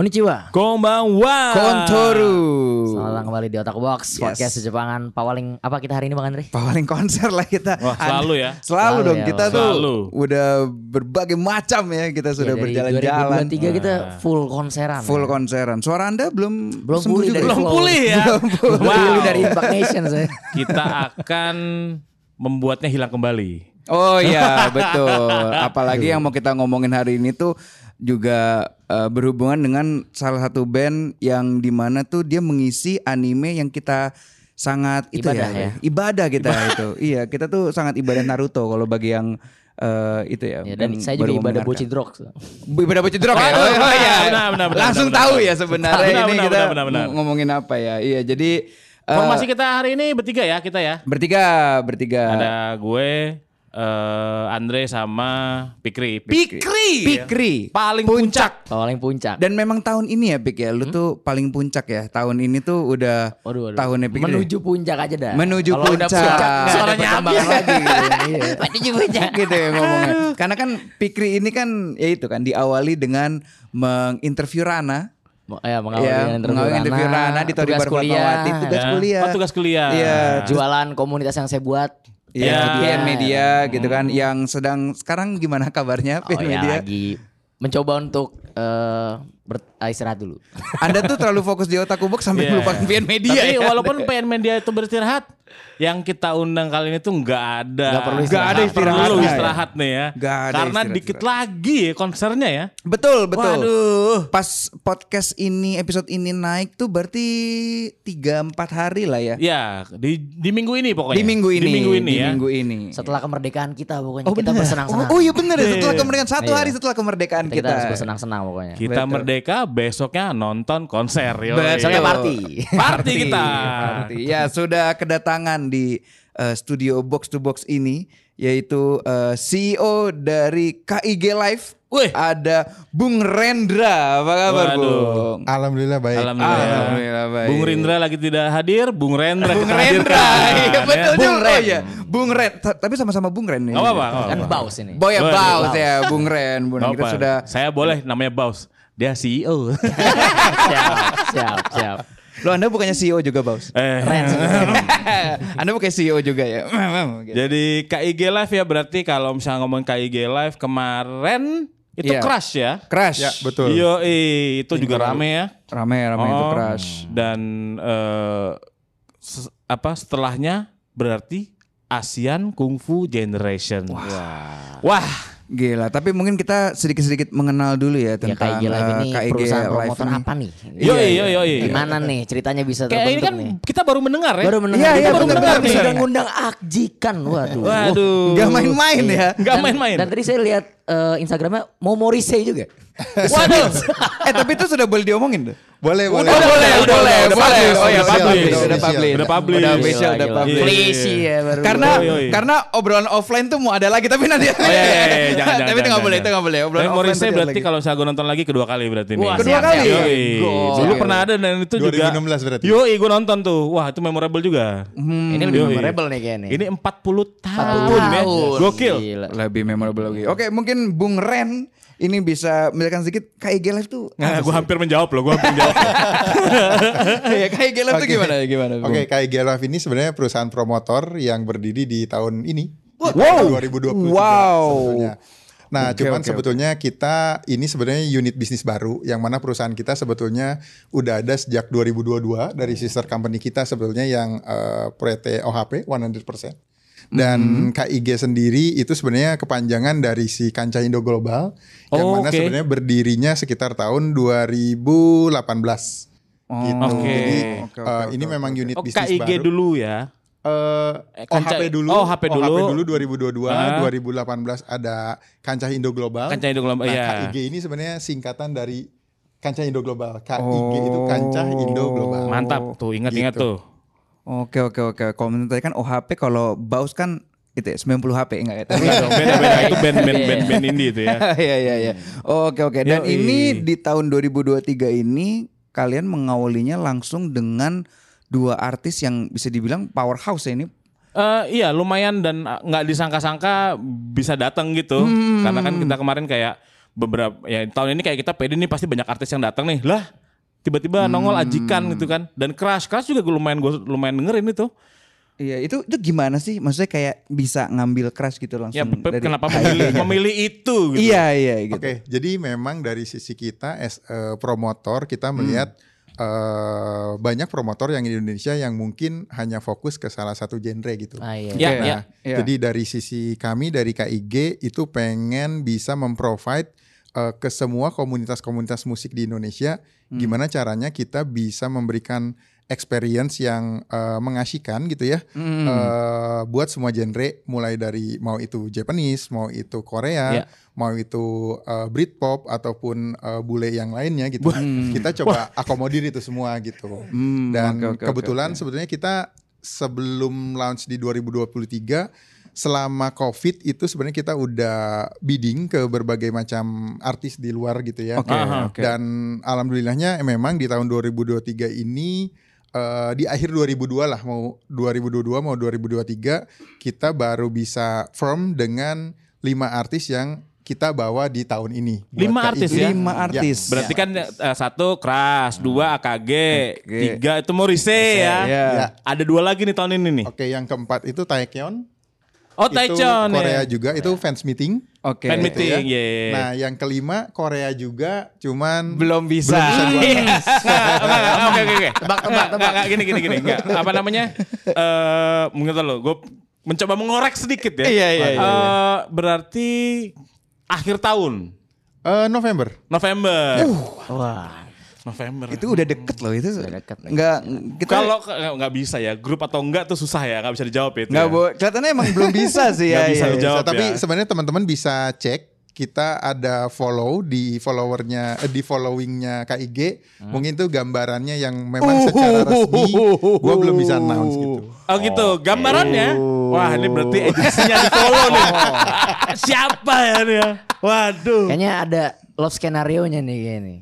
Konnichiwa Konbanwa. Kontoru. Selamat datang kembali di Otak Box Yes. Podcast Sejepangan Pawaling Apa kita hari ini Bang Andre? Paling konser lah kita. Wah, selalu ya. Selalu, Selalu dong ya, kita Bang. tuh Selalu. udah berbagai macam ya kita sudah Ya, dari berjalan-jalan. 2023 kita full konseran Full ya. konseran. Suara Anda belum Belum pulih juga dari ya? Belum flow. pulih ya. Belum Wow. pulih dari Impact Nation saya Kita akan membuatnya hilang kembali. Oh iya betul. Apalagi yang mau kita ngomongin hari ini tuh juga eh, berhubungan dengan salah satu band yang di mana tuh dia mengisi anime yang kita sangat itu Ibadah ya, ya. ibadah kita itu. Iya kita tuh sangat ibadah Naruto kalau bagi yang eh, itu ya. ya, Dan saya juga ibadah bocil drog Ibadah bocil drog ya. Waduh, Oh, iya. benar, benar, benar, Langsung benar, tahu benar. ya sebenarnya Benar, ini benar, kita benar, benar, benar. ng- ngomongin apa ya. Iya jadi eh, Formasi kita hari ini bertiga ya kita ya. bertiga bertiga. Ada gue, eh, Andre sama Pikri. Pikri. Pikri. Paling puncak. Pawaling puncak Dan memang tahun ini ya Pik ya, lu tuh paling puncak ya. Tahun ini tuh udah Waduh, waduh. tahunnya Pik Menuju puncak aja dah Menuju udah puncak. puncak Suaranya lagi gitu. Iya. Menuju puncak gitu ya ngomongnya. Karena kan Pikri ini kan ya itu kan diawali dengan menginterview Rana. Ya mengawali Ya, dengan interview Rana di Tori tugas kuliah Fatmawati, tugas kuliah. Oh, tugas kuliah. Iya. Jualan komunitas yang saya buat Iya, Ya. PN Media gitu kan yang sedang sekarang gimana kabarnya Oh ya Media? lagi mencoba untuk eh ber- ah, istirahat dulu Anda tuh terlalu fokus di otak kubuk sampai Iya. melupakan PN Media Tapi ya. walaupun PN Media itu beristirahat, yang kita undang kali ini tuh nggak ada. Nggak perlu Nggak ada Nggak perlu istirahatnya ya. istirahat nih ya. Nggak ada Karena istirahat, dikit istirahat. lagi ya konsernya ya. Betul, betul. Waduh. Pas podcast ini episode ini naik tuh berarti 3 4 hari lah ya. Ya, di di minggu ini pokoknya. Di minggu ini. Di minggu ini di ya. minggu ini. setelah kemerdekaan kita pokoknya Oh, kita bersenang-senang Oh, oh iya bener ya setelah kemerdekaan satu Iya. hari setelah kemerdekaan kita, kita. harus bersenang-senang pokoknya Kita Betul. Merdeka, besoknya nonton konser. Betul. Besoknya party. Party kita. Party. Ya sudah kedatangan di eh, studio box to box ini yaitu eh, CEO dari KIG Live. Wih. Ada Bung Rendra. Apa kabar, Waduh. Bung? Alhamdulillah baik. Alhamdulillah. Alhamdulillah baik. Bung Rindra lagi tidak hadir, Bung Rendra Bung Rendra. Iya ya. betul Bung juga. Ren. Oh iya, Bung Ren. Ta- Tapi sama-sama Bung Ren nih. Nggak apa-apa, kan baus ini Boy ya Waduh, Baus Baus. ya Bung Ren. Bung Ren. Kita sudah Saya boleh namanya Baus. Dia CEO. siap siap siap Lo Anda bukannya CEO juga Baus? eh. anda bukan CEO juga ya? Gitu. Jadi KIG Live ya berarti kalau misalnya ngomong KIG Live kemarin itu Iya. crash ya. Crash. Ya betul. Yo, itu juga rame ya. Rame rame itu Oh, crash. Dan eh, se- apa setelahnya berarti ASEAN Kung Fu Generation. Wah. Wah. Gila, tapi mungkin kita sedikit-sedikit mengenal dulu ya ya tentang KIG Live eh, ini KIG perusahaan Live promotor ini. apa nih Yo, yo, yo, yo. gimana nih ceritanya bisa Kayak ini terbentuk kan nih kita baru mendengar ya. baru mendengar Iya, kita iya, baru bener, mendengar bener, nih sudah ngundang Akjikan waduh Waduh. Gak main-main ya. Nggak Dan- main-main. dan tadi saya lihat eh, Instagramnya Momorise juga Waduh. eh tapi itu sudah boleh diomongin tuh. Boleh, boleh. Oh, boleh, udah, boleh, udah boleh. Oh ya, udah publish, publish. udah publish. Udah publish. Udah official, Gila, udah publish. Polisi ya baru Karena Yoi, yoi. karena obrolan offline tuh mau ada lagi tapi nanti. Oh iya, iya, iya, jangan, jangan, tapi itu boleh, jangan. itu nggak boleh. Obrolan Tapi offline Morrissey tuh ada berarti kalau saya nonton lagi kedua kali berarti nih. Wah, Kedua kali? Dulu pernah ada dan itu juga 2016 berarti. Yoi gue nonton tuh. Wah itu memorable juga. ini lebih memorable nih kayaknya Ini 40 tahun, 40 ya. tahun. Gokil. Lebih memorable lagi. Oke, mungkin Bung Ren ini bisa menjelaskan sedikit KIG Live tuh. Nah, gue hampir menjawab loh, gue hampir menjawab. Iya, KIG Live tuh Oke. gimana ya? Gimana? Oke, KIG Live ini sebenarnya perusahaan promotor yang berdiri di tahun ini. Wow. 2023 Wow. sebetulnya. Nah, Oke, cuman oke, sebetulnya kita ini sebenarnya unit bisnis baru yang mana perusahaan kita sebetulnya udah ada sejak 2022 dari sister company kita sebetulnya yang uh, Proyek OHP 100%. Dan KIG sendiri itu sebenarnya kepanjangan dari si Kancah Indo Global yang Oh, mana oke. sebenarnya berdirinya sekitar tahun 2018. gitu. Oke. Jadi Oke, oke, uh, oke, ini oke, memang unit Oh bisnis KIG baru. dulu ya. Eh, Eh, Kancah- OHP dulu. oh, HP dulu. dulu 2022, Ah. 2018 ada Kancah Indo Global. Kancah Indo Global, Nah, iya. KIG ini sebenarnya singkatan dari Kancah Indo Global. KIG itu Kancah Indo Global. Mantap tuh, ingat-ingat Gitu. tuh. Oke oke oke. Kalau menurut tadi kan OHP kalau Baus kan itu ya, 90 HP enggak ya? Enggak dong, beda-beda itu band-band band-band indie itu ya. Iya iya iya. Oke oke. Dan Yoi. ini di tahun 2023 ini kalian mengawalinya langsung dengan dua artis yang bisa dibilang powerhouse ya ini. Eh, iya lumayan dan uh, nggak disangka-sangka bisa datang gitu karena kan kita kemarin kayak beberapa ya tahun ini kayak kita pede nih pasti banyak artis yang datang nih lah tiba-tiba nongol ajikan gitu kan dan crash crash juga gue lumayan gue lumayan dengerin itu Iya itu itu gimana sih? Maksudnya kayak bisa ngambil crash gitu langsung ya dari kenapa memilih memilih itu gitu Iya iya gitu. Oke, jadi memang dari sisi kita as a promotor kita melihat eh, banyak promotor yang di Indonesia yang mungkin hanya fokus ke salah satu genre gitu. Ah, iya. Ya, Nah, ya. Iya. jadi dari sisi kami dari KIG itu pengen bisa memprovide eh, ke semua komunitas-komunitas musik di Indonesia gimana caranya kita bisa memberikan experience yang eh, mengasihkan gitu ya eh, buat semua genre mulai dari mau itu Japanese, mau itu Korea, Ya. mau itu eh, Britpop ataupun eh, bule yang lainnya gitu. Kita coba akomodir itu semua gitu. Hmm, Dan oke, oke, kebetulan oke. sebetulnya kita sebelum launch di 2023 selama COVID itu sebenarnya kita udah bidding ke berbagai macam artis di luar gitu ya. Oke, Aha. oke. Dan alhamdulillahnya memang di tahun 2023 ini eh, di akhir 2002 lah mau 2022 mau 2023 kita baru bisa firm dengan lima artis yang kita bawa di tahun ini. Lima artis ya? Lima artis. berarti kan eh, satu crash dua AKG Oke. tiga itu Morrissey ya Iya. Ya. ada dua lagi nih tahun ini nih Oke, yang keempat itu Taekyon. Oh itu Taechon Korea ya juga itu fans meeting. Oke. fan gitu ya. meeting ya Nah, yang kelima Korea juga, cuman Belum bisa. Belum bisa Iya. Enggak, enggak, Oke oke oke. Tebak tebak tebak. Gini gini gini. Enggak. Apa namanya? Eh mungkin lo. Gue mencoba mengorek sedikit ya. Iya, iya, iya, Eh, berarti akhir tahun Eh, November. November. Wah. November. itu udah deket loh itu. deket. Enggak kita kalau nggak bisa ya grup atau enggak tuh susah ya nggak bisa dijawab itu. Enggak, ya. Bu. Kelihatannya emang belum bisa sih ya. Nggak bisa iya, iya. dijawab. Tapi ya. sebenarnya teman-teman bisa cek kita ada follow di followernya eh, di followingnya KIG mungkin tuh gambarannya yang memang secara resmi gue belum bisa announce gitu Oh gitu, gambarannya. Wah ini berarti agensinya di follow nih. Siapa ya nih? ya? Waduh. Kayaknya ada love skenario nya nih kayaknya.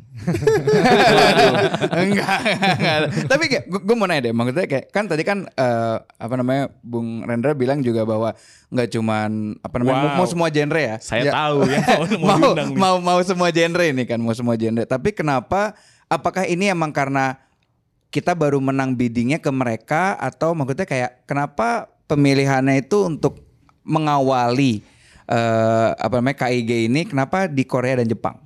enggak, enggak. Tapi kayak gue mau nanya deh, maksudnya kayak kan tadi kan eh, apa namanya Bung Rendra bilang juga bahwa nggak cuman apa namanya mau, Wow. mau semua genre ya. Saya Ya. tahu ya mau, mau mau nih. semua genre ini kan, mau semua genre. Tapi kenapa? Apakah ini emang karena kita baru menang biddingnya ke mereka atau maksudnya kayak kenapa pemilihannya itu untuk mengawali eh, apa namanya KIG ini kenapa di Korea dan Jepang?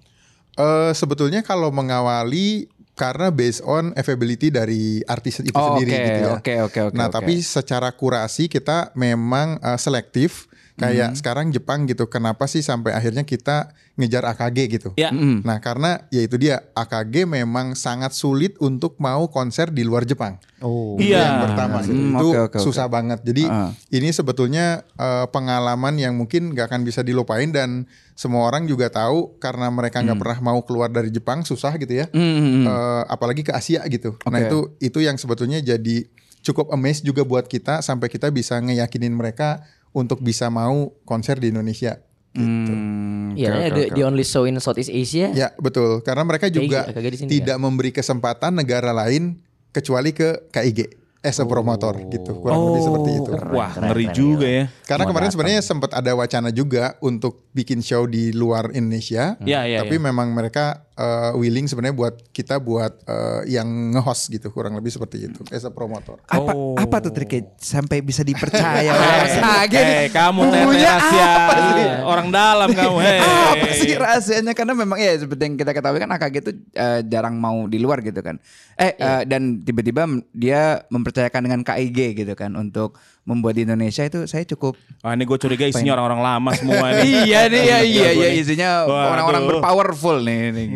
Eh, sebetulnya kalau mengawali karena based on availability dari artis itu Oh, sendiri oke, gitu ya. oke, oke, oke, nah, oke. tapi secara kurasi kita memang eh, selektif. Kayak Hmm. sekarang Jepang gitu. Kenapa sih sampai akhirnya kita ngejar AKG gitu? Ya. Nah, karena ya itu dia AKG memang sangat sulit untuk mau konser di luar Jepang. Oh. Itu Iya. yang pertama gitu. Hmm, itu oke, oke. susah banget. Jadi Ah. ini sebetulnya eh, pengalaman yang mungkin gak akan bisa dilupain dan semua orang juga tahu karena mereka nggak pernah mau keluar dari Jepang susah gitu ya. Hmm. Eh, apalagi ke Asia gitu. Nah Oke. itu itu yang sebetulnya jadi cukup amazed juga buat kita sampai kita bisa ngeyakinin mereka untuk bisa mau konser di Indonesia. Hmm, Iya, oke, yeah, oke, the, only show in Southeast Asia. Ya betul, karena mereka juga KIG di sini tidak memberi kesempatan negara lain kecuali ke KIG as a promotor gitu, kurang lebih seperti itu. Wah Keren, ngeri keren, juga ya. Karena kemarin sebenarnya sempat ada wacana juga untuk bikin show di luar Indonesia, Ya, ya, tapi ya. memang mereka uh, willing sebenarnya buat kita buat uh, yang nge-host gitu, kurang lebih seperti itu as a promotor. Apa Oh. apa tuh triknya sampai bisa dipercaya oleh Mas Age nih? Eh kamu teh rahasia apa sih? orang dalam kamu. Hei. apa sih rahasianya karena memang ya seperti yang kita ketahui kan AKG itu eh, jarang mau di luar gitu kan. Eh eh, dan tiba-tiba dia mempercayakan dengan KIG gitu kan untuk membuat di Indonesia itu saya cukup Wah ini gue curiga isinya orang-orang lama semua ini. iya nih ya iya iya nih. isinya orang-orang berpowerful nih nih.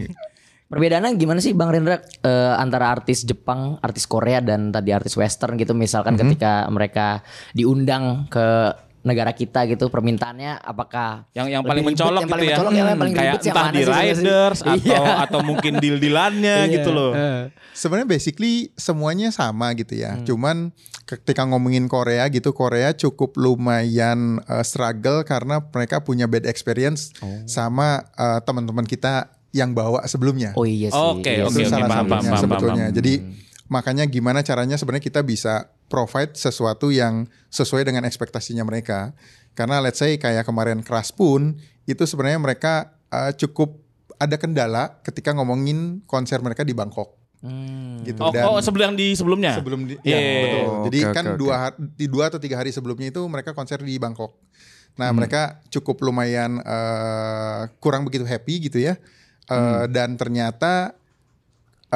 Perbedaannya gimana sih Bang Rendra eh, antara artis Jepang, artis Korea dan tadi artis Western gitu misalkan ketika mereka diundang ke negara kita gitu permintaannya apakah yang yang paling lebih ribet, mencolok yang gitu paling ya. mencolok yang paling kayak ribet entah di sebenarnya sih? riders atau Iya. atau mungkin deal-dealannya gitu loh. Sebenarnya basically semuanya sama gitu ya. Hmm. Cuman ketika ngomongin Korea gitu, Korea cukup lumayan uh, struggle karena mereka punya bad experience sama uh, teman-teman kita yang bawa sebelumnya. oh iya sih Oke, iya oke, itu sih. salah paham, satunya paham, paham, sebetulnya. paham. Jadi makanya gimana caranya sebenarnya kita bisa provide sesuatu yang sesuai dengan ekspektasinya mereka. Karena let's say kayak kemarin keras pun itu sebenarnya mereka uh, cukup ada kendala ketika ngomongin konser mereka di Bangkok. Hmm. Gitu Oh, oh sebelum yang di sebelumnya. sebelum di, Iya, ya, iya, iya. betul. Oh, Jadi oke, kan oke, dua di dua atau tiga hari sebelumnya itu mereka konser di Bangkok. Nah mereka cukup lumayan eh, kurang begitu happy gitu ya. Eh, Dan ternyata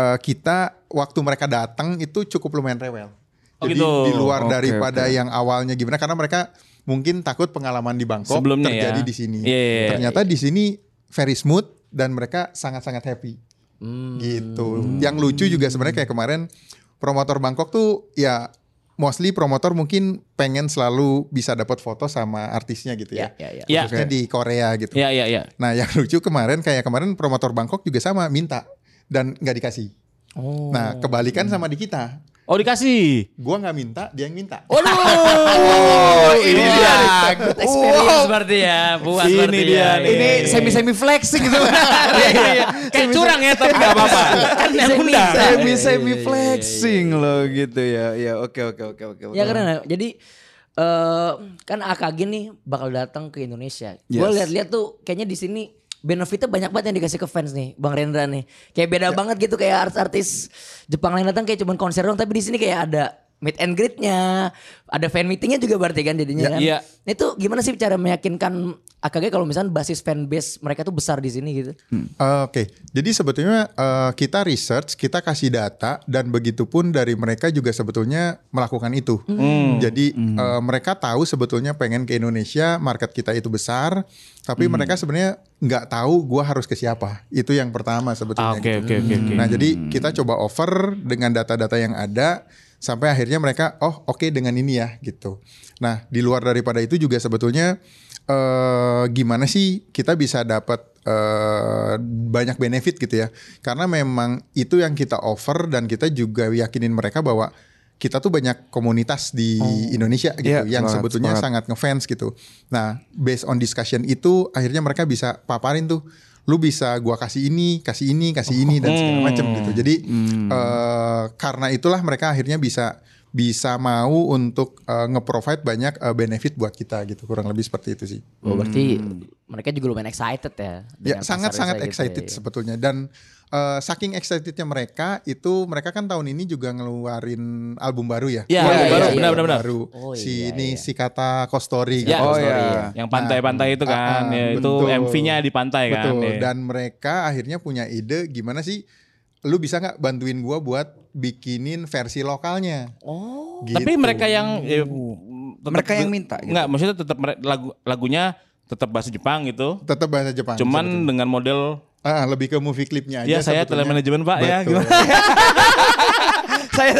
eh, kita waktu mereka datang itu cukup lumayan rewel. Oh, Jadi gitu. di luar Oke, daripada oke. yang awalnya gimana karena mereka mungkin takut pengalaman di Bangkok Sebelumnya terjadi ya. di sini. Iya, iya, iya. Ternyata di sini very smooth dan mereka sangat-sangat happy Hmm. gitu. Yang lucu juga sebenarnya kayak kemarin promotor Bangkok tuh ya mostly promotor mungkin pengen selalu bisa dapat foto sama artisnya gitu ya. ya ya ya Ya. Khususnya di Korea gitu. Iya, iya, iya. Nah yang lucu kemarin kayak kemarin promotor Bangkok juga sama minta dan nggak dikasih. oh Nah kebalikan sama di kita. Oh, dikasih. Gua nggak minta, dia yang minta. Oh, ini dia. Good experience berarti ya. Puas Ini berarti dia ya. nih. Ini semi semi flexing gitu. Kayak curang ya, tapi nggak apa-apa. Kan yang undang. semi- semi iya, iya, iya, flexing loh gitu ya. Ya oke oke oke oke. Ya karena jadi eh kan AKG nih bakal datang ke Indonesia. Gue Yes. lihat-lihat tuh kayaknya di sini benefitnya banyak banget yang dikasih ke fans nih, Bang Rendra nih. Kayak beda banget gitu kayak artis-artis Jepang lain datang kayak cuman konser doang, tapi di sini kayak ada meet and greet-nya, ada fan meetingnya juga berarti kan jadinya Ya, kan. iya. Nah, Itu gimana sih cara meyakinkan AKG kalau misalnya basis fan base mereka tuh besar di sini gitu? Uh, Oke, jadi sebetulnya uh, kita research, kita kasih data dan begitu pun dari mereka juga sebetulnya melakukan itu. Jadi uh, mereka tahu sebetulnya pengen ke Indonesia, market kita itu besar, tapi mereka sebenarnya nggak tahu gua harus ke siapa. Itu yang pertama Ah, sebetulnya. Oke, gitu. oke, oke, oke. Nah jadi kita coba over dengan data-data yang ada sampai akhirnya mereka oh oke dengan ini ya gitu. Nah di luar daripada itu juga sebetulnya eh gimana sih kita bisa dapat eh banyak benefit gitu ya? Karena memang itu yang kita offer dan kita juga yakinin mereka bahwa kita tuh banyak komunitas di Indonesia gitu Iya, yang semangat, sebetulnya semangat. sangat ngefans gitu. Nah, based on discussion itu akhirnya mereka bisa paparin tuh lu bisa gua kasih ini, kasih ini, kasih ini dan segala macam gitu. Jadi eh, karena itulah mereka akhirnya bisa bisa mau untuk eh, nge-provide banyak eh, benefit buat kita gitu. Kurang lebih seperti itu sih. Oh, berarti mereka juga lumayan excited ya. Ya Indonesia excited gitu ya. sebetulnya dan eh, saking excitednya mereka itu mereka kan tahun ini juga ngeluarin album baru ya. Iya, iya, baru, iya, benar, iya. benar, benar. Baru Oh, si iya, ini iya. si kata Kostori. Ya, Oh, iya. Yang pantai-pantai itu kan, ah, ya, itu betul. MV-nya di pantai kan. Betul. ya. Dan mereka akhirnya punya ide gimana sih lu bisa nggak bantuin gua buat bikinin versi lokalnya. Oh. Gitu. Tapi mereka yang ya, tetap- Mereka yang minta gitu. Enggak, maksudnya tetap lagu lagunya tetap bahasa Jepang gitu. tetap bahasa Jepang. Cuman sebetulnya. dengan model Ah, lebih ke movie klipnya aja. ya saya telemanajemen Pak ya gimana? saya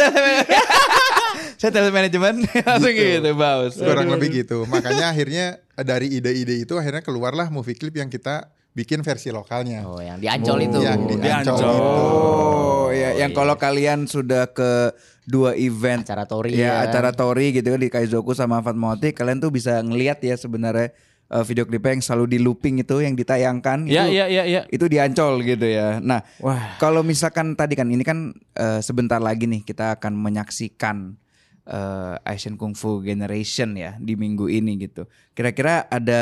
saya telemanajemen langsung gitu, Baus. Kurang lebih gitu. Makanya akhirnya dari ide-ide itu akhirnya keluarlah movie klip yang kita bikin versi lokalnya. Oh, yang di Ancol itu. Yang di Di Ancol Ancol. itu. Oh, ya, yang kalau kalian sudah ke dua event Acara Tori ya, ya. acara Tori gitu kan di Kaizoku sama Fatmawati, kalian tuh bisa ngelihat ya sebenarnya eh, video klipnya yang selalu di looping itu yang ditayangkan Ya, itu ya, ya, ya. itu di Ancol gitu ya. Nah, Wah. kalau misalkan tadi kan ini kan eh, sebentar lagi nih kita akan menyaksikan eh, Asian Kung Fu Generation ya di minggu ini gitu. Kira-kira ada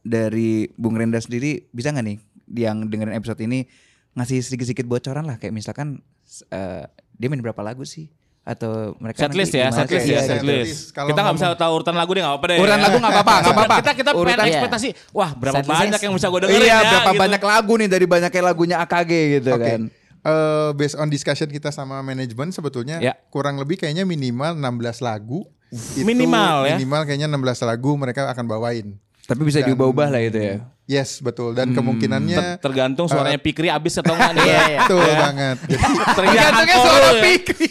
dari Bung Renda sendiri bisa nggak nih yang dengerin episode ini ngasih sedikit-sedikit bocoran lah kayak misalkan eh, dia main berapa lagu sih? Atau mereka Setlist ya, setlist ya, Iya, setlist. setlist. Kalau Kita nggak bisa tahu urutan lagu deh nggak apa-apa deh. Urutan lagu nggak apa-apa, nggak apa-apa. Kita kita pengen Urutan- ekspektasi. Wah berapa banyak yang bisa gue dengerin Iya, ya. berapa gitu. banyak lagu nih dari banyaknya lagunya AKG gitu Oke. kan. Eh, based on discussion kita sama manajemen sebetulnya Ya. kurang lebih kayaknya minimal 16 lagu. Itu Minimal ya? Minimal kayaknya 16 lagu mereka akan bawain. Tapi bisa Dan- diubah-ubah lah itu ya. Yes, betul. Dan kemungkinannya Ter- tergantung suaranya Pikri abis atau enggak nih. Iya, iya. betul banget. Jadi Teriakan Tergantungnya suara ya. Pikri.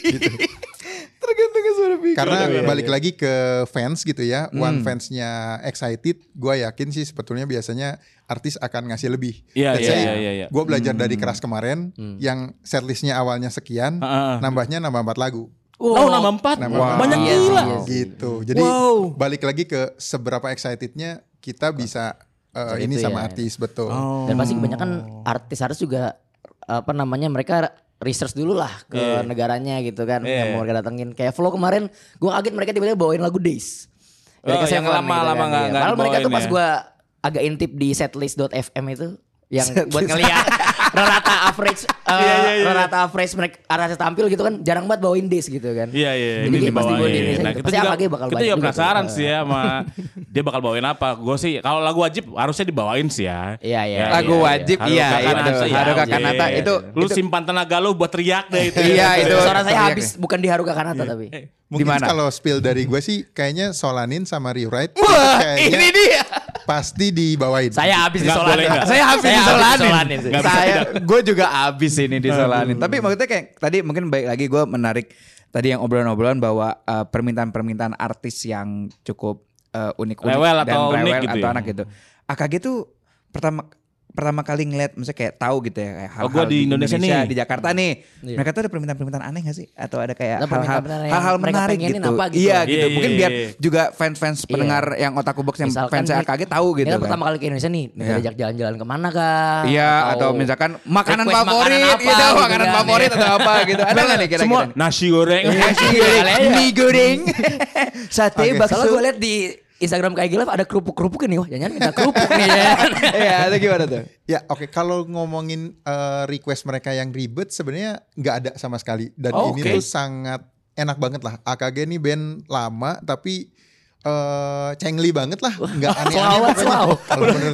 Karena balik lagi ke fans gitu ya, one fansnya excited, gue yakin sih sebetulnya biasanya artis akan ngasih lebih. Iya, Let's iya, say, iya, iya, iya. Gue belajar dari keras kemarin, yang setlistnya awalnya sekian, Heeh. nambahnya nambah empat lagu. Oh, nama empat. Nambah Wow. empat. Banyak Iya gila. iya sih. gitu. Jadi Wow. balik lagi ke seberapa excitednya kita bisa uh, ini sama ya. artis betul. Oh. Dan pasti kebanyakan artis-artis juga apa namanya mereka research dulu lah ke Iya. negaranya gitu kan Iya. yang mau mereka datengin. Kayak Flow kemarin gue kaget mereka tiba-tiba bawain lagu Days. Oh, Keseven yang lama- gitu lama kan. Iya. nggak Padahal mereka tuh pas ya. gue agak intip di setlist.fm itu yang buat ngeliat rata average uh, Iya, iya, iya. rata average mereka artis tampil gitu kan jarang banget bawain Days gitu kan. Iya iya Jadi ini kayak pasti di dibawain. Nah, gitu. kita Pasti juga AKG bakal kita juga penasaran sih ya sama dia bakal bawain apa. Gue sih kalau lagu wajib harusnya dibawain sih ya. Iya, iya. Ya, Lagu iya, wajib, iya, itu. Kanata, iya, Haruka iya. Kanata, itu- lu simpan tenaga lu buat teriak deh itu. Iya, itu. Suara saya teriak habis bukan di Haruka Kanata tapi. Mungkin Gimana? kalau spill dari gue sih kayaknya Solanin sama Rewrite Wah, ini dia. Pasti dibawain. Saya habis di Nggak Solanin. boleh nggak? Saya habis Saya disolanin. Saya, gue juga habis ini disolanin. Tapi maksudnya kayak tadi mungkin baik lagi gue menarik tadi yang obrolan-obrolan bahwa eh, permintaan-permintaan artis yang cukup eh, unik-unik Rewel dan atau unik rewel gitu atau ya. anak gitu. AKG tuh pertama pertama kali ngeliat misalnya kayak tahu gitu ya kayak Oh, hal-hal gua di Indonesia nih. di Jakarta nih. Iya. Mereka tuh ada permintaan-permintaan aneh gak sih? Atau ada kayak hal-hal hal-hal menarik gitu. apa gitu. Iya Iya, gitu. iya, Mungkin iya, biar iya. juga fans-fans pendengar yang otaku box yang fans nih, AKG tahu gitu ini kan. pertama kali ke Indonesia nih, minta Iya. ajak jalan-jalan ke mana kah? Iya atau, misalkan makanan favorit makanan apa gitu, gitu makanan kan, favorit iya. atau apa gitu. Ada nggak nih kira-kira? Semua nasi goreng. Nasi goreng, mie goreng, sate, bakso. Soalnya gue liat di Instagram kayak gila ada kerupuk-kerupuk nih, wah jangan minta kerupuk nih ya. Iya, itu gimana tuh? Ya oke kalau ngomongin eh, request mereka yang ribet sebenarnya nggak ada sama sekali dan Oh, ini oke. tuh sangat enak banget lah. AKG ini band lama tapi eh cengli banget lah, nggak aneh-aneh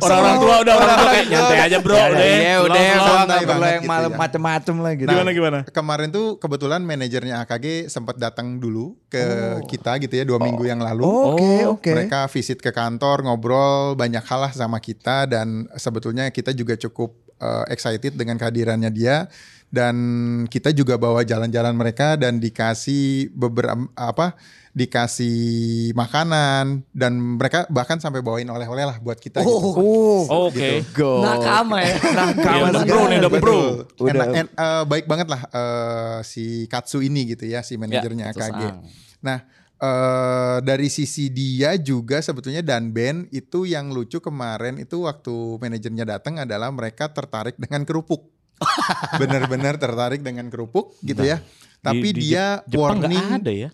Orang-orang tua udah orang tua kayak nyantai aja bro. Ya udah. iya Slow, udah, gua santai nggak perlu yang gitu malam ya. macem-macem lah gitu. Gimana gimana? Kemarin tuh kebetulan manajernya AKG sempat datang dulu ke kita gitu ya dua minggu yang lalu. Oh, Oke, oke. Mereka visit ke kantor, ngobrol banyak hal lah sama kita dan sebetulnya kita juga cukup uh, excited dengan kehadirannya dia dan kita juga bawa jalan-jalan mereka dan dikasih beberapa apa dikasih makanan dan mereka bahkan sampai bawain oleh-oleh lah buat kita gitu. Oh, Oke. go. Nakama ya. Iya, udah bro nih, udah bro. Enak- en- eh, baik banget lah eh, si Katsu ini gitu ya si manajernya Katsu AKG. Sang. Nah eh, dari sisi dia juga sebetulnya dan band itu yang lucu kemarin itu waktu manajernya datang adalah mereka tertarik dengan kerupuk. Bener-bener tertarik dengan kerupuk gitu ya. Tapi di dia Jep- Jepang warning ada ya?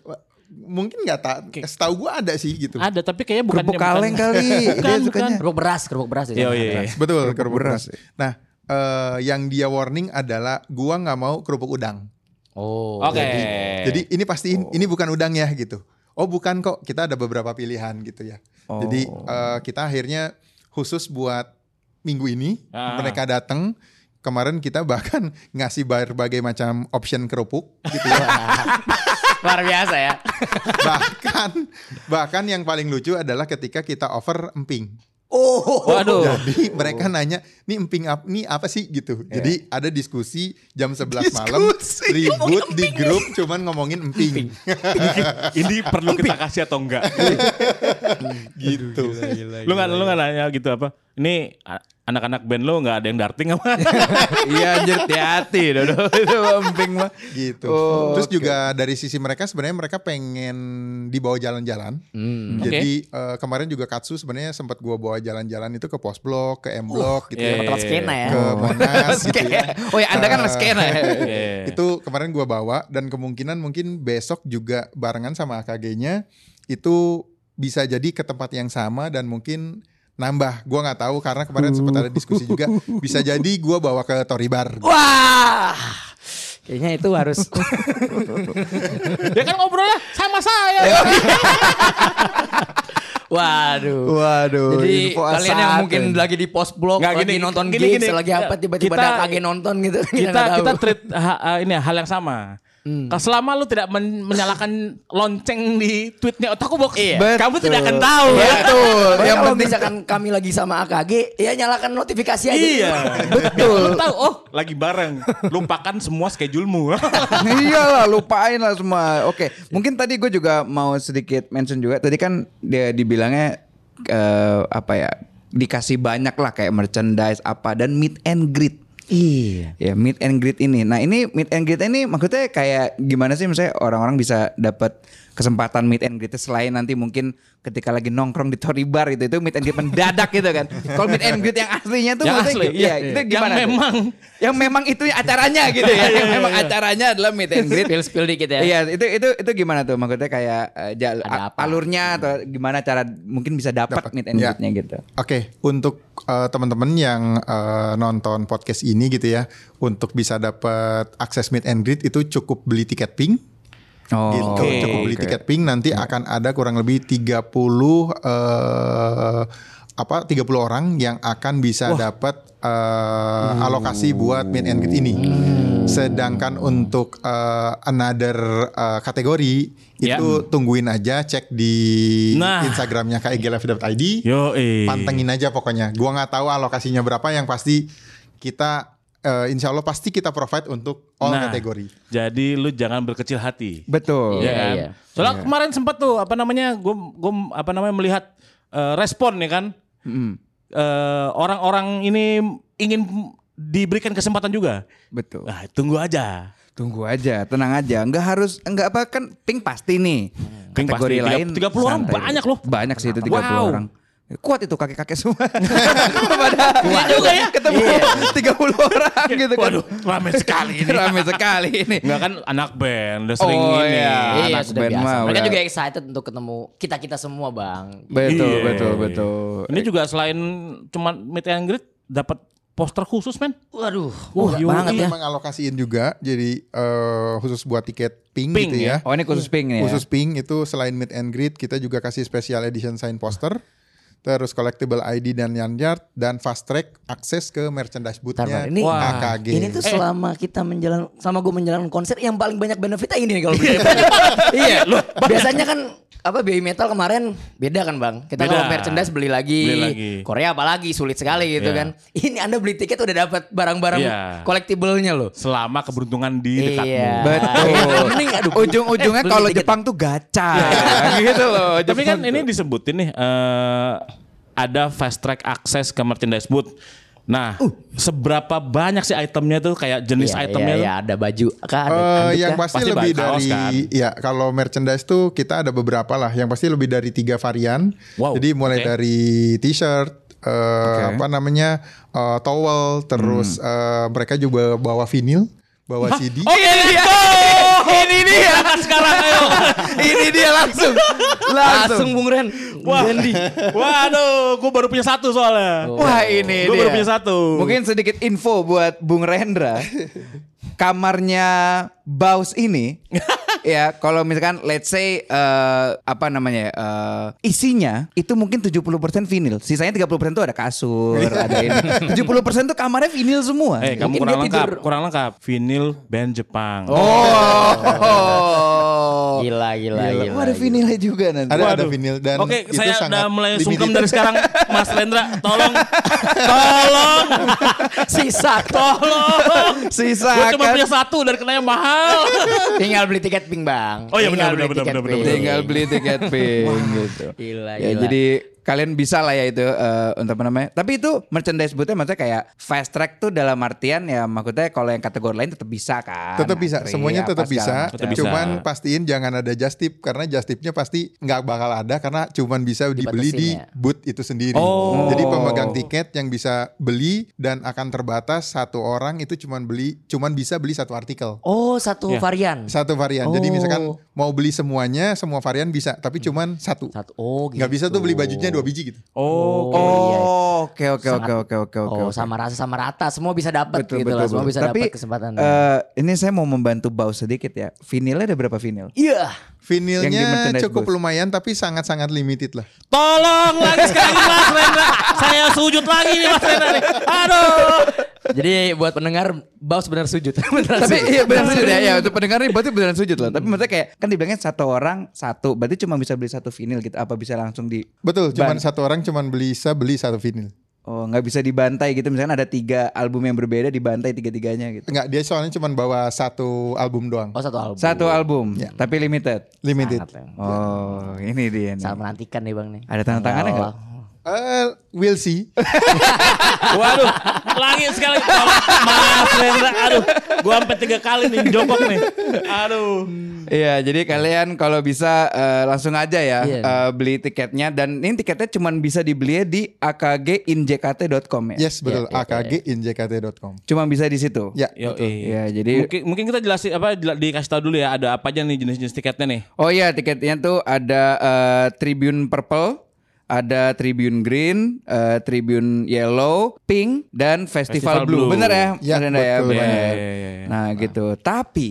Mungkin nggak tak. Setahu gua ada sih gitu. Ada tapi kayaknya bukan Kerupuk kaleng kali. Bukan, Dia bukan. sukanya. Kerupuk beras, kerupuk beras. Iya, sana. iya, iya. Betul Kerupuk kerupuk beras. beras. Nah eh, yang dia warning adalah gua nggak mau kerupuk udang. Oh. Oke. Jadi, jadi ini pasti ini bukan udang ya gitu. Oh bukan kok, kita ada beberapa pilihan gitu ya. Jadi eh, kita akhirnya khusus buat minggu ini Ah. mereka datang. Kemarin kita bahkan ngasih berbagai macam option kerupuk gitu ya. Luar biasa ya. bahkan bahkan yang paling lucu adalah ketika kita offer emping. Oh. Waduh. Jadi mereka nanya, "Nih emping apa nih apa sih?" gitu. Jadi ada diskusi jam 11 malam Diskusi. ribut di grup cuman ngomongin emping. Ini perlu kita kasih atau enggak? gitu. lu nggak lu nggak nanya gitu apa? Ini anak-anak band lu nggak ada yang darting apa? Iya anjir hati-hati Dodo itu emping mah. gitu. Oh, Terus juga dari sisi mereka sebenarnya mereka pengen dibawa jalan-jalan. Hmm. Jadi eh, kemarin juga Katsu sebenarnya sempat gua bawa jalan-jalan itu ke Pos Blok, ke M Block gitu iya, ya. Tempat skena ya. Ke Monas gitu ya. Oh ya Anda kan anak skena ya. Iya. Itu kemarin gua bawa dan kemungkinan mungkin besok juga barengan sama AKG-nya itu bisa jadi ke tempat yang sama dan mungkin nambah. Gua nggak tahu karena kemarin sempat ada diskusi juga bisa jadi gua bawa ke Toribar. Wah. Kayaknya itu harus Dia kan ngobrolnya sama saya. Waduh. Waduh. Jadi info kalian yang mungkin ya. lagi di post blog Nggak, lagi gini, nonton gini, gigs gini. lagi apa tiba-tiba Kita- ada kaget nonton gitu kita kita tahu. treat ha- uh, ini hal yang sama. Kalau selama lu tidak men- menyalakan lonceng di tweetnya Otaku Box, Iya. kamu Betul. tidak akan tahu ya. Betul. Yang Yang kalau misalkan kami lagi sama AKG, ya nyalakan notifikasi aja. Iya. Betul. Lu tahu, oh lagi bareng. Lupakan semua schedulemu. Iyalah lupain lah semua. Oke, mungkin tadi gue juga mau sedikit mention juga. Tadi kan dia dibilangnya eh, apa ya? Dikasih banyak lah kayak merchandise apa dan meet and greet. Iya. Ya meet and greet ini. Nah ini meet and greet ini maksudnya kayak gimana sih misalnya orang-orang bisa dapat kesempatan meet and greet selain nanti mungkin ketika lagi nongkrong di Tory Bar itu itu meet and greet mendadak gitu kan. Kalau meet and greet yang aslinya tuh Yang asli, iya, iya. itu Yang gimana? tuh? memang. yang memang itu acaranya gitu ya. yang memang acaranya adalah meet and greet. Spill spill dikit ya. Iya, itu itu itu gimana tuh? Maksudnya kayak eh, jal- alurnya atau gimana cara mungkin bisa dapat meet and Ya. greetnya gitu. Oke, untuk eh, teman-teman yang eh, nonton podcast ini gitu ya, untuk bisa dapat akses meet and greet itu cukup beli tiket pink. Oh, gitu, oke. cukup beli tiket pink nanti akan ada kurang lebih 30 eh apa 30 orang yang akan bisa dapat eh, alokasi buat meet and greet ini. Sedangkan untuk eh, another eh, kategori Ya. itu tungguin aja cek di Nah. Instagramnya KIGLF.id. Yo, eh. Pantengin aja pokoknya. Gua nggak tahu alokasinya berapa yang pasti kita eh, insya Allah pasti kita provide untuk all Nah, kategori. Jadi lu jangan berkecil hati. Betul. Iya, ya kan? iya. Soalnya kemarin sempat tuh apa namanya gue gue apa namanya melihat eh, respon ya kan Eh, orang-orang ini ingin diberikan kesempatan juga. Betul. Nah, tunggu aja. Tunggu aja, tenang aja. Enggak harus enggak apa kan pink pasti nih. Pink Kategori pasti. lain 30 orang santai. banyak loh. Banyak sih itu 30 Wow. orang. Kuat itu kakek-kakek semua. Pada Iya juga ya. ketemu 30 orang gitu kan. Waduh, rame sekali ini. Rame sekali ini. Enggak kan anak band udah sering Oh, ini. iya. Iya anak sudah band biasa. mah Mereka udah. juga excited untuk ketemu kita kita semua bang. Betul, Iya. betul, betul. Ini juga selain cuman meet and greet dapat poster khusus men. Waduh, Wah, yoi. banget ya. Memang alokasiin juga jadi eh, khusus buat tiket pink, Pink gitu ya. Oh, ini khusus pink nih ya. Khusus pink itu selain meet and greet kita juga kasih special edition sign poster. Terus collectible ID dan lanyard dan fast track akses ke merchandise boothnya ini Wah. AKG. ini tuh selama kita menjalan sama gue menjalankan konser yang paling banyak benefitnya ini nih kalau iya, loh. Biasanya kan apa BI Metal kemarin beda kan bang. Kita Beda. kalau merchandise beli lagi. Beli lagi. Korea apalagi sulit sekali gitu Iya. kan. Ini anda beli tiket udah dapat barang-barang Iya. collectible-nya loh. Selama keberuntungan di dekatmu. Iya. Betul. Mending, aduh, Ujung-ujungnya eh, kalau. Jepang tuh gacha. gitu loh. Tapi kan Jepang ini tuh. disebutin nih eh, ada fast track akses ke merchandise booth. Nah, seberapa banyak sih itemnya tuh kayak jenis Iya, itemnya iya, iya, ada baju. Kah, ada Eh, handuk yang kah? pasti, Pasti lebih banyak kaos dari kan? ya kalau merchandise tuh kita ada beberapa lah. Yang pasti lebih dari tiga varian. Wow, Jadi mulai oke. dari t-shirt, eh, apa namanya, eh, towel, terus Hmm. eh, mereka juga bawa vinil, bawa CD. Oke, let's go. Ini dia sekarang ayo. ini dia langsung. Langsung Bung Ren. Wah, Ganti. waduh, gue baru punya satu soalnya. Wah ini Gue dia. baru punya satu. Mungkin sedikit info buat Bung Rendra. Kamarnya Baus ini ya kalau misalkan let's say eh, apa namanya eh, isinya itu mungkin 70% vinil. Sisanya 30% tuh ada kasur, ada ini. 70% tuh kamarnya vinil semua. Eh, kamu kurang lengkap, tidur. kurang lengkap. Vinil band Jepang. Oh. Gila, gila, Gila. gila. Oh, ada vinilnya juga nanti. Ada ada Waduh. vinil dan Oke, itu saya udah mulai sungkem dari sekarang, Mas Lendra. Tolong, tolong, Sisa tolong. Sisa Gue cuma kan? punya satu dan kenanya mahal. Tinggal beli tiket pink bang. Oh iya, benar, benar, benar, benar, benar. tinggal beli tiket pink gitu. Gila, Ya gila. jadi kalian bisa lah ya itu eh, untuk apa namanya. Tapi itu merchandise bootnya maksudnya kayak fast track tuh dalam artian ya maksudnya kalau yang kategori lain tetap bisa kan. Tetap bisa, Antri, semuanya apa tetap bisa. Tetap bisa. Cuman pastiin jangan ada just tip karena just tipnya pasti nggak bakal ada karena cuman bisa dibeli di ya? booth itu sendiri. Oh. Jadi pemegang tiket yang bisa beli dan akan terbatas satu orang itu cuman beli cuman bisa beli satu artikel. Oh satu Iya. varian. Satu varian. Jadi Oh. misalkan mau beli semuanya, semua varian bisa, tapi cuman satu. Satu. Oh gitu. Nggak bisa tuh beli bajunya dua biji gitu. Oh, iya. Oh, oke oke oke oke oke oke. Oh sama rasa sama rata semua bisa dapat gitu betul, lah semua betul. bisa Tapi dapat kesempatan. eh, ini saya mau membantu Baus sedikit ya. Vinilnya ada berapa vinil? Iya. Di Vinilnya cukup booth. lumayan tapi sangat-sangat limited lah. Tolong lagi sekali Mas Lendra. Saya sujud lagi nih Mas Lendra nih. Aduh. Jadi buat pendengar Baus benar sujud. Beneran Tapi sujud. iya benar sujud ya, ya untuk pendengar nih berarti beneran sujud loh. Tapi maksudnya kayak kan dibilangnya satu orang satu, berarti cuma bisa beli satu vinil gitu. Apa bisa langsung di Betul, cuman Ban. satu orang cuman bisa beli satu vinyl. Oh nggak bisa dibantai gitu. Misalkan ada tiga album yang berbeda dibantai tiga-tiganya gitu. Enggak, dia soalnya cuman bawa satu album doang. Oh satu album. Satu album, tapi limited. Limited. Sangat, ya. Oh ini dia nih. Sangat menantikan nih bang nih. Ada tanda tangannya nggak? Eh, we'll see. Waduh, lagi sekali Mas Rendra. Aduh, gua sampai tiga kali nih jongkok nih. Aduh. Iya, jadi kalian kalau bisa eh, langsung aja ya Iya. eh, beli tiketnya dan ini tiketnya cuma bisa dibeli di akginjkt.com ya. Yes, betul. akginjkt.com. Cuma bisa di situ. Ya, Yo, betul. Iya, jadi mungkin mungkin kita jelasin apa dikasih tahu dulu ya ada apa aja nih jenis-jenis tiketnya nih. Oh iya, tiketnya tuh ada eh, Tribune Purple, ada Tribune Green, eh, Tribune Yellow, Pink dan Festival, Festival Blue. Blue. Bener ya? Ya, Bener ya, betul. bener. Iya, iya, iya, iya. Nah, gitu. Tapi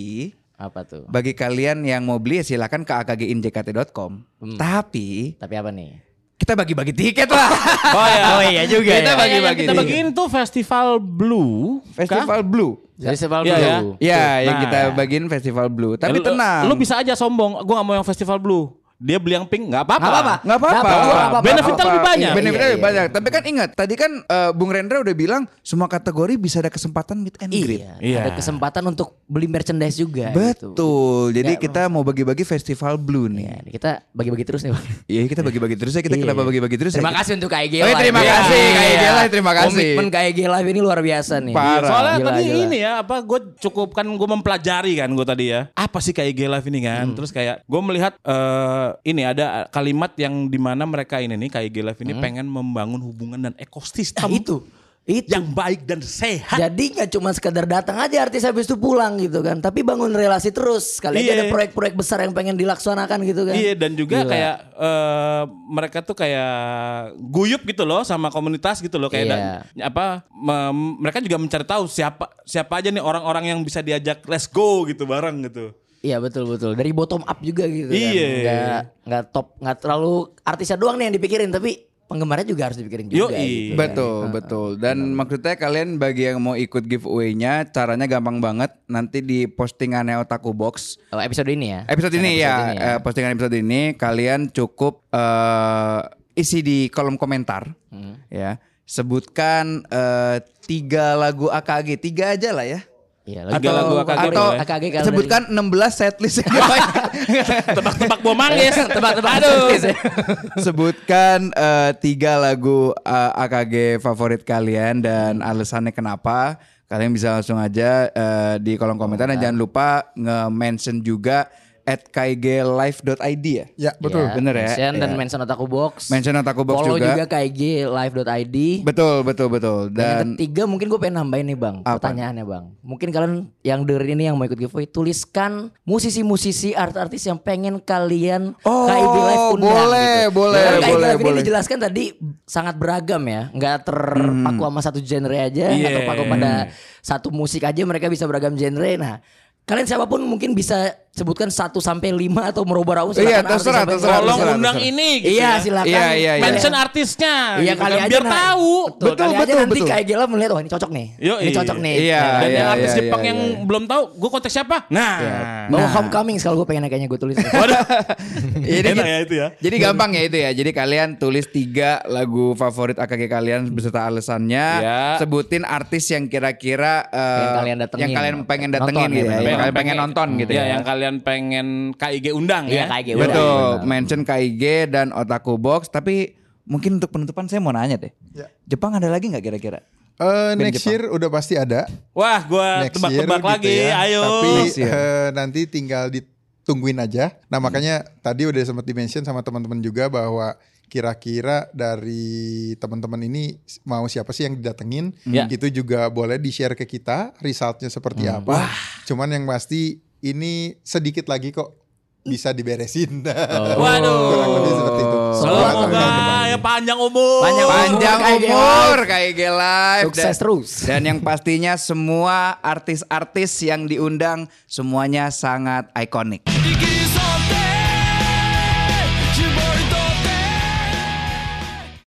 Apa tuh? bagi kalian yang mau beli ya silakan ke akginjkt.com. Hmm. Tapi Tapi apa nih? kita bagi-bagi tiket lah. Oh ya. Oh iya juga Kita ya. bagi-bagi Kita tiket. bagiin tuh Festival Blue. Festival Blue. Festival Iya, ya. Blue. Ya, yang Nah. kita bagiin Festival Blue. Tapi lu- tenang. Lu bisa aja sombong. Gua gak mau yang Festival Blue. Dia beli yang pink nggak apa-apa. Nggak apa-apa. Apa-apa. Benefitnya lebih banyak. Benefitnya Iya, lebih iya, banyak. Tapi kan ingat, tadi kan eh, Bung Rendra udah bilang semua kategori bisa ada kesempatan meet and greet. Iya, Iya. ada kesempatan untuk beli merchandise juga. gitu. Betul. Jadi Nggak, kita mau bagi-bagi Festival Blue nih. Iya, kita bagi-bagi terus nih. Bang. Iya, kita bagi-bagi terus ya. Kita Iya. kenapa bagi-bagi terus ya? Terima kasih untuk KIG Oh, Live. terima Iya. kasih, KIG Iya. Live, terima kasih. Komitmen KIG Live ini luar biasa nih. Parah. Iya, Soalnya Gila, tadi gila. ini ya apa gue cukup kan gue mempelajari kan gue tadi ya apa sih kayak G Live ini kan Hmm. terus kayak gue melihat eh, ini ada kalimat yang di mana mereka ini nih kayak Live ini pengen membangun hubungan dan Hmm. Nah, ekosistem itu. Itu. yang baik dan sehat Jadi nggak cuma sekedar datang aja artis habis itu pulang gitu kan, tapi bangun relasi terus. Kali aja Iya. ada proyek-proyek besar yang pengen dilaksanakan gitu kan. Iya dan juga Gila. kayak eh, mereka tuh kayak guyup gitu loh sama komunitas gitu loh kayak dan- apa mem- mereka juga mencari tahu siapa siapa aja nih orang-orang yang bisa diajak let's go gitu bareng gitu. Iya betul betul. Dari bottom up juga gitu kan. Iya. Nggak nggak top nggak terlalu artisnya doang nih yang dipikirin, tapi penggemarnya juga harus dipikirin juga. Yoi. gitu. Betul, betul. Dan maksudnya kalian bagi yang mau ikut giveaway-nya, caranya gampang banget. Nanti di postingannya Otaku Box. Oh, episode ini ya. Episode ini Episode ya, ini eh, postingan episode ini kalian cukup eh, isi di kolom komentar, Hmm. ya. Sebutkan eh, tiga lagu AKG, tiga aja lah ya. Iya, Tiga lagu AKG atau boleh. AKG kalau sebutkan 16 setlist Tebak-tebak buah manggis. Tebak-tebak Aduh. setlist ya. sebutkan eh, tiga lagu eh, AKG favorit kalian dan alasannya kenapa kalian bisa langsung aja eh, di kolom komentar dan jangan lupa nge-mention juga at kglive.id ya Ya, betul. Iya, Bener ya? mention dan Iya. mention Otaku Box. mention Otaku Box Follow juga, juga, kglive.id. betul betul betul Dan yang dan ketiga mungkin gue pengen nambahin nih bang Apa? Pertanyaannya bang Mungkin kalian yang dengerin ini yang mau ikut giveaway Tuliskan musisi-musisi artis-artis yang pengen kalian Oh, KIG Live undang boleh, gitu. boleh, Karena KIG boleh, Live ini boleh. dijelaskan tadi sangat beragam ya Nggak terpaku sama satu genre aja Nggak Iya. terpaku pada satu musik aja mereka bisa beragam genre Nah Kalian siapa pun mungkin bisa sebutkan 1 sampai 5 atau merubah raung Iya, silakan terserah, terserah, kalian- Tolong undang terserah. ini gitu Iya ya. silakan Iya, iya, iya. Mention artisnya Iya gitu kali kan, aja biar nah- tahu. Betul, Betul, kali aja betul, nanti betul. kayak gila melihat wah ini cocok nih. Yoi. Ini cocok nih. Iya, Nah, Dan iya, yang artis iya, Jepang iya, yang iya. belum tahu, gue kontak siapa? Nah, Bawa homecoming kalau gue pengen kayaknya gue tulis. waduh, Jadi enak ya itu ya. Jadi gampang ya itu ya. Jadi kalian tulis tiga lagu favorit AKG kalian beserta alasannya. Ya. Sebutin artis yang kira-kira eh, Yang kalian datengin. yang kalian pengen datengin gitu ya, ya. pengen Yang kalian pengen nonton gitu ya. ya. yang kalian pengen KIG undang Iya ya. kayak gitu. Betul. Mention KIG dan Otaku Box. Tapi mungkin untuk penutupan saya mau nanya deh. Ya. Jepang ada lagi nggak kira-kira? Eh, Band next Jepang. year udah pasti ada. Wah, year tebak-tebak gitu lagi. ya. Ayo. Tapi eh, nanti tinggal ditungguin aja. Nah makanya tadi udah sempat dimention sama teman-teman juga bahwa kira-kira dari teman-teman ini mau siapa sih yang didatengin Ya. itu juga boleh di share ke kita resultnya seperti apa. Cuman yang pasti ini sedikit lagi kok bisa diberesin. Waduh. Kurang lebih seperti itu. Semoga ya panjang umur. Panjang umur. Panjang umur KIG Live Sukses dan, terus. Dan yang pastinya semua artis-artis yang diundang semuanya sangat ikonik.